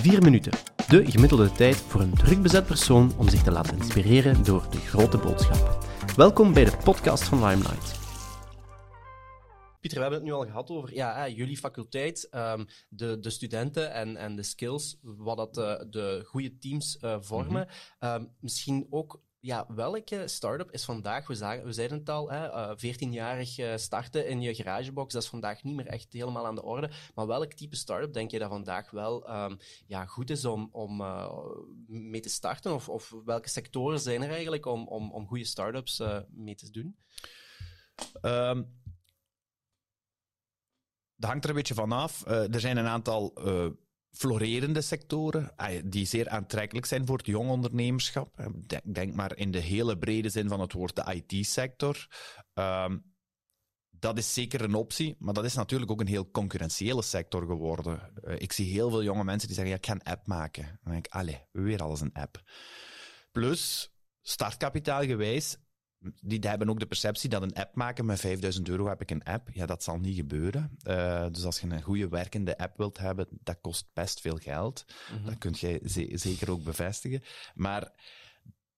Vier minuten. De gemiddelde tijd voor een drukbezet persoon om zich te laten inspireren door de grote boodschap. Welkom bij de podcast van Limelight. Pieter, we hebben het nu al gehad over ja, jullie faculteit, um, de, de studenten en, en de skills, wat dat de, eh, de goede teams uh, vormen. Mm -hmm. um, misschien ook ja, welke start-up is vandaag, we, zeiden het al, hè, uh, 14-jarig uh, starten in je garagebox, dat is vandaag niet meer echt helemaal aan de orde. Maar welk type start-up denk je dat vandaag wel um, ja, goed is om, om uh, mee te starten? Of, of welke sectoren zijn er eigenlijk om, om, om goede start-ups mee te doen? Um, dat hangt er een beetje vanaf. er zijn een aantal florerende sectoren die zeer aantrekkelijk zijn voor het jong ondernemerschap. Denk, maar in de hele brede zin van het woord de IT-sector. Um, dat is zeker een optie, maar dat is natuurlijk ook een heel concurrentiële sector geworden. Uh, ik zie heel veel jonge mensen die zeggen, ja, ik ga een app maken. Dan denk ik, allee, weer alles een app. Plus, startkapitaal gewijs, die hebben ook de perceptie dat een app maken met 5000 euro heb ik een app. Ja, dat zal niet gebeuren. Uh, dus als je een goede werkende app wilt hebben, dat kost best veel geld. Mm -hmm. Dat kun jij ze zeker ook bevestigen. Maar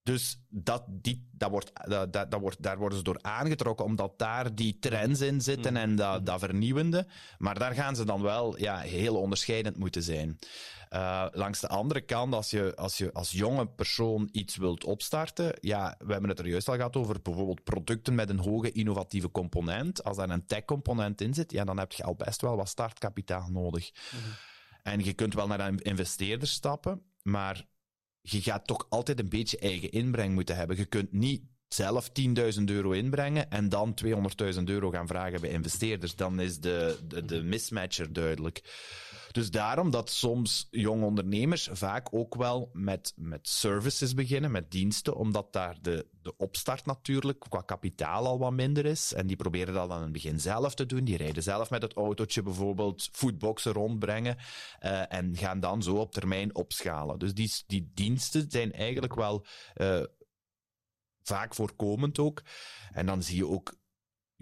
dus dat, die, dat wordt, dat, dat wordt, daar worden ze door aangetrokken, omdat daar die trends in zitten en dat, dat vernieuwende. Maar daar gaan ze dan wel ja, heel onderscheidend moeten zijn. Uh, langs de andere kant, als je, als je als jonge persoon iets wilt opstarten, ja, we hebben het er juist al gehad over bijvoorbeeld producten met een hoge innovatieve component. Als daar een tech-component in zit, ja, dan heb je al best wel wat startkapitaal nodig. Mm -hmm. En je kunt wel naar een investeerder stappen, maar je gaat toch altijd een beetje eigen inbreng moeten hebben. Je kunt niet zelf 10.000 euro inbrengen en dan 200.000 euro gaan vragen bij investeerders. Dan is de, de, de mismatch er duidelijk. Dus daarom dat soms jonge ondernemers vaak ook wel met, met services beginnen, met diensten, omdat daar de, de opstart natuurlijk qua kapitaal al wat minder is. En die proberen dat aan het begin zelf te doen. Die rijden zelf met het autootje bijvoorbeeld foodboxen rondbrengen uh, en gaan dan zo op termijn opschalen. Dus die, die diensten zijn eigenlijk wel uh, vaak voorkomend ook. En dan zie je ook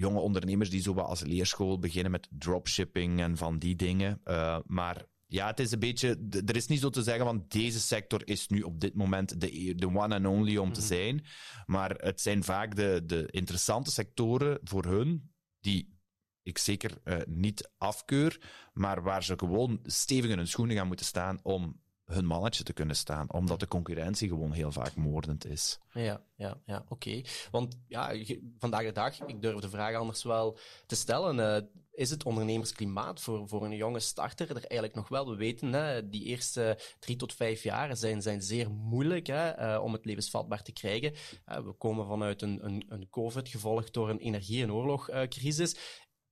jonge ondernemers die zo wat als leerschool beginnen met dropshipping en van die dingen. Uh, maar ja, het is een beetje. Er is niet zo te zeggen van deze sector is nu op dit moment de, de one and only om mm -hmm. te zijn. Maar het zijn vaak de, de interessante sectoren voor hun die ik zeker uh, niet afkeur, maar waar ze gewoon stevig in hun schoenen gaan moeten staan om hun mannetje te kunnen staan, omdat de concurrentie gewoon heel vaak moordend is. Ja, ja, ja oké. Want ja, vandaag de dag, ik durf de vraag anders wel te stellen, uh, is het ondernemersklimaat voor, voor een jonge starter er eigenlijk nog wel? We weten, hè, die eerste drie tot vijf jaar zijn, zijn zeer moeilijk hè, uh, om het levensvatbaar te krijgen. Uh, we komen vanuit een, een, een COVID, gevolgd door een energie- en oorlogcrisis.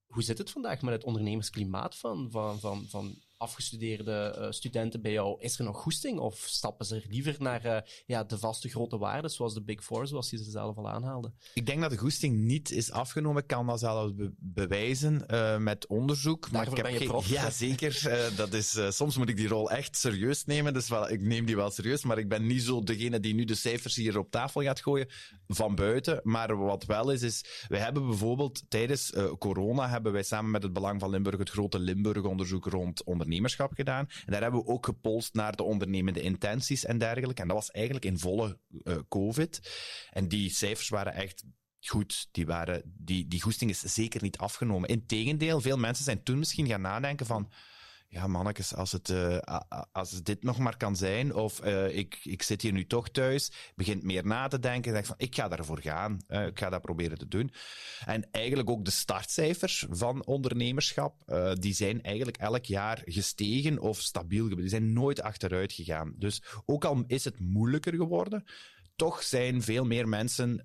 Hoe zit het vandaag met het ondernemersklimaat van, van, van, van afgestudeerde uh, studenten bij jou, is er nog goesting of stappen ze liever naar uh, ja, de vaste grote waarden, zoals de Big Four, zoals je ze zelf al aanhaalde? Ik denk dat de goesting niet is afgenomen. Ik kan dat zelfs be bewijzen uh, met onderzoek. Daarvoor maar ik heb je prof. Ja, zeker. dat is, soms moet ik die rol echt serieus nemen. Dus wel, ik neem die wel serieus, maar ik ben niet zo degene die nu de cijfers hier op tafel gaat gooien van buiten. Maar wat wel is, is we hebben bijvoorbeeld tijdens corona hebben wij samen met het Belang van Limburg het grote Limburg-onderzoek rond ondernemers ondernemerschap gedaan. En daar hebben we ook gepolst naar de ondernemende intenties en dergelijke. En dat was eigenlijk in volle uh, COVID. En die cijfers waren echt goed. Die, waren, die, die goesting is zeker niet afgenomen. Integendeel, veel mensen zijn toen misschien gaan nadenken van ja, mannetjes, als het, uh, als dit nog maar kan zijn, of uh, ik, ik zit hier nu toch thuis, begint meer na te denken, denk van, ik ga daarvoor gaan, ik ga dat proberen te doen. En eigenlijk ook de startcijfers van ondernemerschap, die zijn eigenlijk elk jaar gestegen of stabiel gebleven. Die zijn nooit achteruit gegaan. Dus ook al is het moeilijker geworden, toch zijn veel meer mensen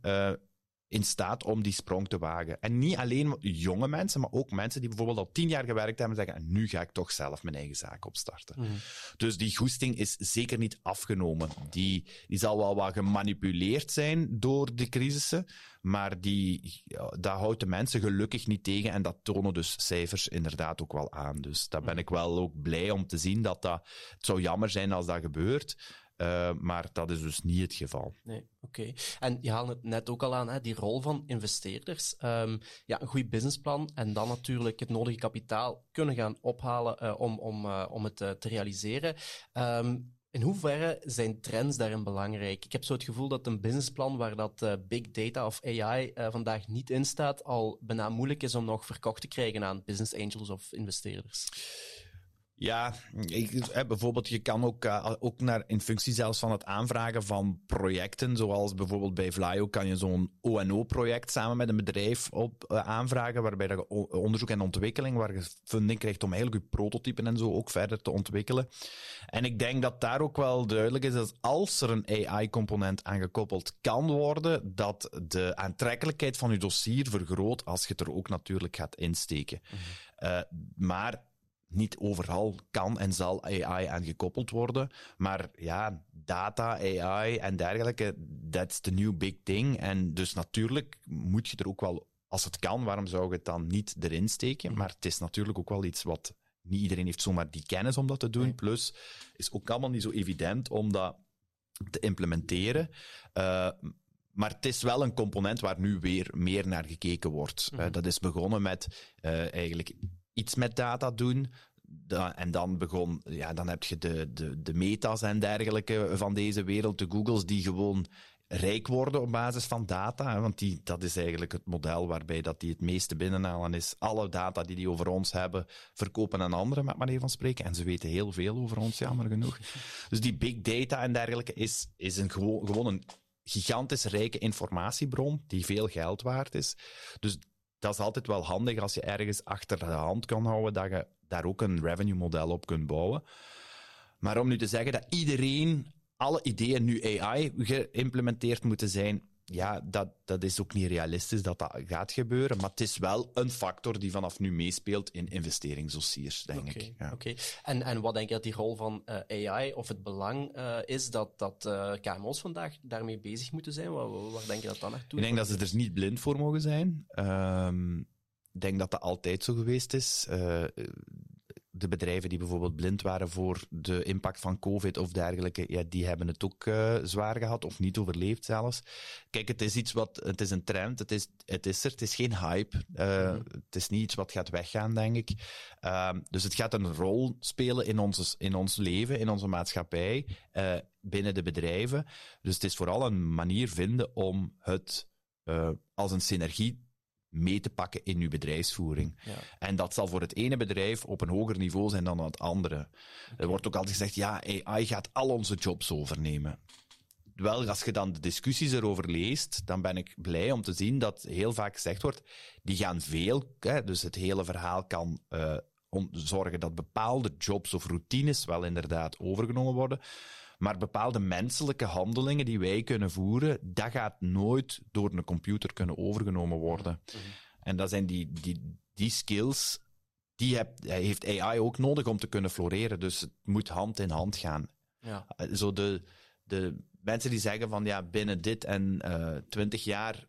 in staat om die sprong te wagen. En niet alleen jonge mensen, maar ook mensen die bijvoorbeeld al tien jaar gewerkt hebben en zeggen, nu ga ik toch zelf mijn eigen zaak opstarten. Mm. Dus die goesting is zeker niet afgenomen. Die, die zal wel wat gemanipuleerd zijn door de crisissen, maar die, ja, dat houdt de mensen gelukkig niet tegen en dat tonen dus cijfers inderdaad ook wel aan. Dus daar ben ik wel ook blij om te zien dat dat, het zou jammer zijn als dat gebeurt, Uh, maar dat is dus niet het geval. Nee, oké. En je haalde het net ook al aan, hè, die rol van investeerders. Um, ja, een goed businessplan en dan natuurlijk het nodige kapitaal kunnen gaan ophalen uh, om, om, uh, om het te realiseren. Um, in hoeverre zijn trends daarin belangrijk? Ik heb zo het gevoel dat een businessplan waar dat big data of AI vandaag niet in staat, al bijna moeilijk is om nog verkocht te krijgen aan business angels of investeerders. Ja, ik, bijvoorbeeld, je kan ook, uh, ook naar, in functie zelfs van het aanvragen van projecten, zoals bijvoorbeeld bij Vlaio kan je zo'n ONO-project samen met een bedrijf op uh, aanvragen, waarbij je onderzoek en ontwikkeling, waar je funding krijgt om eigenlijk je prototypen en zo ook verder te ontwikkelen. En ik denk dat daar ook wel duidelijk is dat als er een AI-component aangekoppeld kan worden, dat de aantrekkelijkheid van je dossier vergroot als je het er ook natuurlijk gaat insteken. Mm -hmm. uh, maar niet overal kan en zal AI aan gekoppeld worden. Maar ja, data, AI en dergelijke, that's the new big thing. En dus natuurlijk moet je er ook wel, als het kan, waarom zou je het dan niet erin steken? Mhm. Maar het is natuurlijk ook wel iets wat niet iedereen heeft zomaar die kennis om dat te doen. Plus is ook allemaal niet zo evident om dat te implementeren. Uh, maar het is wel een component waar nu weer meer naar gekeken wordt. Uh, dat is begonnen met uh, eigenlijk iets met data doen. En dan begon, ja, dan heb je de, de, de meta's en dergelijke van deze wereld, de Googles, die gewoon rijk worden op basis van data. Want die, dat is eigenlijk het model waarbij dat die het meeste binnenhalen is. Alle data die die over ons hebben, verkopen aan anderen, met manier van spreken. En ze weten heel veel over ons, jammer genoeg. Dus die big data en dergelijke is, is een, gewoon, gewoon een gigantisch rijke informatiebron die veel geld waard is. Dus dat is altijd wel handig als je ergens achter de hand kan houden dat je daar ook een revenue model op kunt bouwen. Maar om nu te zeggen dat iedereen, alle ideeën nu AI geïmplementeerd moeten zijn, ja, dat, dat is ook niet realistisch dat dat gaat gebeuren. Maar het is wel een factor die vanaf nu meespeelt in investeringsdossiers, denk okay, ik. Ja. Oké. En, en wat denk je dat die rol van uh, AI of het belang uh, is dat, dat uh, KMO's vandaag daarmee bezig moeten zijn? Waar, waar denk je dat dan naartoe? Ik denk dat ze er niet blind voor mogen zijn. Um, ik denk dat dat altijd zo geweest is de bedrijven die bijvoorbeeld blind waren voor de impact van COVID of dergelijke, ja, die hebben het ook uh, zwaar gehad of niet overleefd zelfs. Kijk, het is iets wat, het is een trend, het is, het is er, het is geen hype. Uh, mm -hmm. Het is niet iets wat gaat weggaan, denk ik. Uh, dus het gaat een rol spelen in ons, in ons leven, in onze maatschappij, uh, binnen de bedrijven. Dus het is vooral een manier vinden om het als een synergie mee te pakken in uw bedrijfsvoering. Ja. En dat zal voor het ene bedrijf op een hoger niveau zijn dan het andere. Okay. Er wordt ook altijd gezegd, ja, AI gaat al onze jobs overnemen. Wel, als je dan de discussies erover leest, dan ben ik blij om te zien dat heel vaak gezegd wordt, die gaan veel, hè, dus het hele verhaal kan uh, zorgen dat bepaalde jobs of routines wel inderdaad overgenomen worden. Maar bepaalde menselijke handelingen die wij kunnen voeren, dat gaat nooit door een computer kunnen overgenomen worden. Mm -hmm. En dat zijn die, die, die skills, die heb, heeft AI ook nodig om te kunnen floreren. Dus het moet hand in hand gaan. Ja. Zo de, de mensen die zeggen van ja, binnen dit en twintig uh, jaar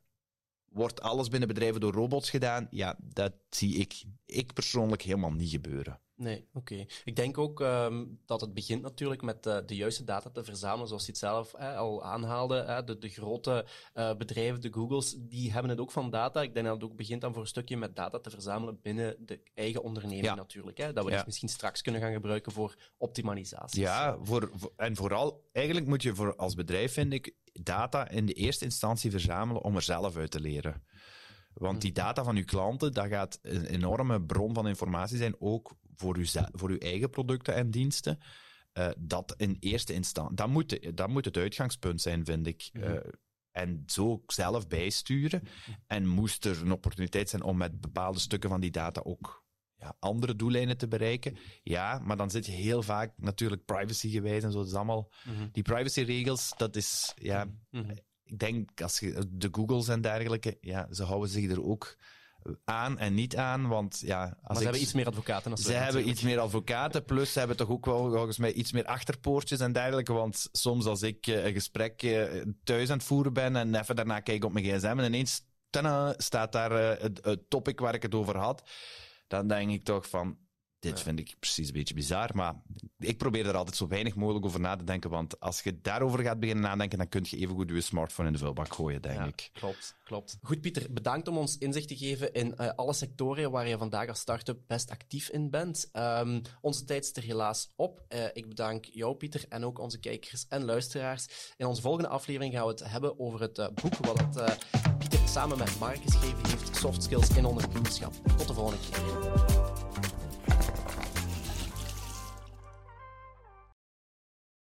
wordt alles binnen bedrijven door robots gedaan. Ja, dat zie ik, ik persoonlijk helemaal niet gebeuren. Nee, oké. Okay. Ik denk ook um, dat het begint natuurlijk met uh, de juiste data te verzamelen, zoals je het zelf eh, al aanhaalde. Eh, de, de, grote uh, bedrijven, de Googles, die hebben het ook van data. Ik denk dat het ook begint dan voor een stukje met data te verzamelen binnen de eigen onderneming ja. natuurlijk. Hè, dat we ja. het misschien straks kunnen gaan gebruiken voor optimalisatie. Ja, voor, voor, en vooral, eigenlijk moet je voor, als bedrijf, vind ik, data in de eerste instantie verzamelen om er zelf uit te leren. Want die data van uw klanten, dat gaat een enorme bron van informatie zijn, ook voor uw, voor uw eigen producten en diensten. Uh, dat in eerste instantie, dat moet, dat moet het uitgangspunt zijn, vind ik. Mm -hmm. uh, en zo zelf bijsturen. En moest er een opportuniteit zijn om met bepaalde stukken van die data ook ja, andere doeleinden te bereiken. Ja, maar dan zit je heel vaak natuurlijk privacygewijs en zo. Dat is allemaal, mm -hmm. die privacyregels, dat is, ja, ik denk als je de Googles en dergelijke, ja, ze houden zich er ook aan en niet aan, want ja... Als ze ik, hebben iets meer advocaten. Als ze hebben natuurlijk. iets meer advocaten, plus ze hebben toch ook wel volgens mij iets meer achterpoortjes en dergelijke, want soms als ik uh, een gesprek uh, thuis aan het voeren ben en even daarna kijk op mijn gsm en ineens tada, staat daar uh, het, het topic waar ik het over had, dan denk ik toch van, dit vind ik precies een beetje bizar, maar ik probeer er altijd zo weinig mogelijk over na te denken, want als je daarover gaat beginnen nadenken, dan kun je even goed je smartphone in de vuilbak gooien, denk Ja, ik. Klopt, klopt. Goed, Pieter, bedankt om ons inzicht te geven in eh, alle sectoren waar je vandaag als start-up best actief in bent. Ehm, onze tijd zit er helaas op. Eh, ik bedank jou, Pieter, en ook onze kijkers en luisteraars. In onze volgende aflevering gaan we het hebben over het eh, boek wat Pieter samen met Mark geschreven heeft, Soft Skills in ondernemerschap. Tot de volgende keer.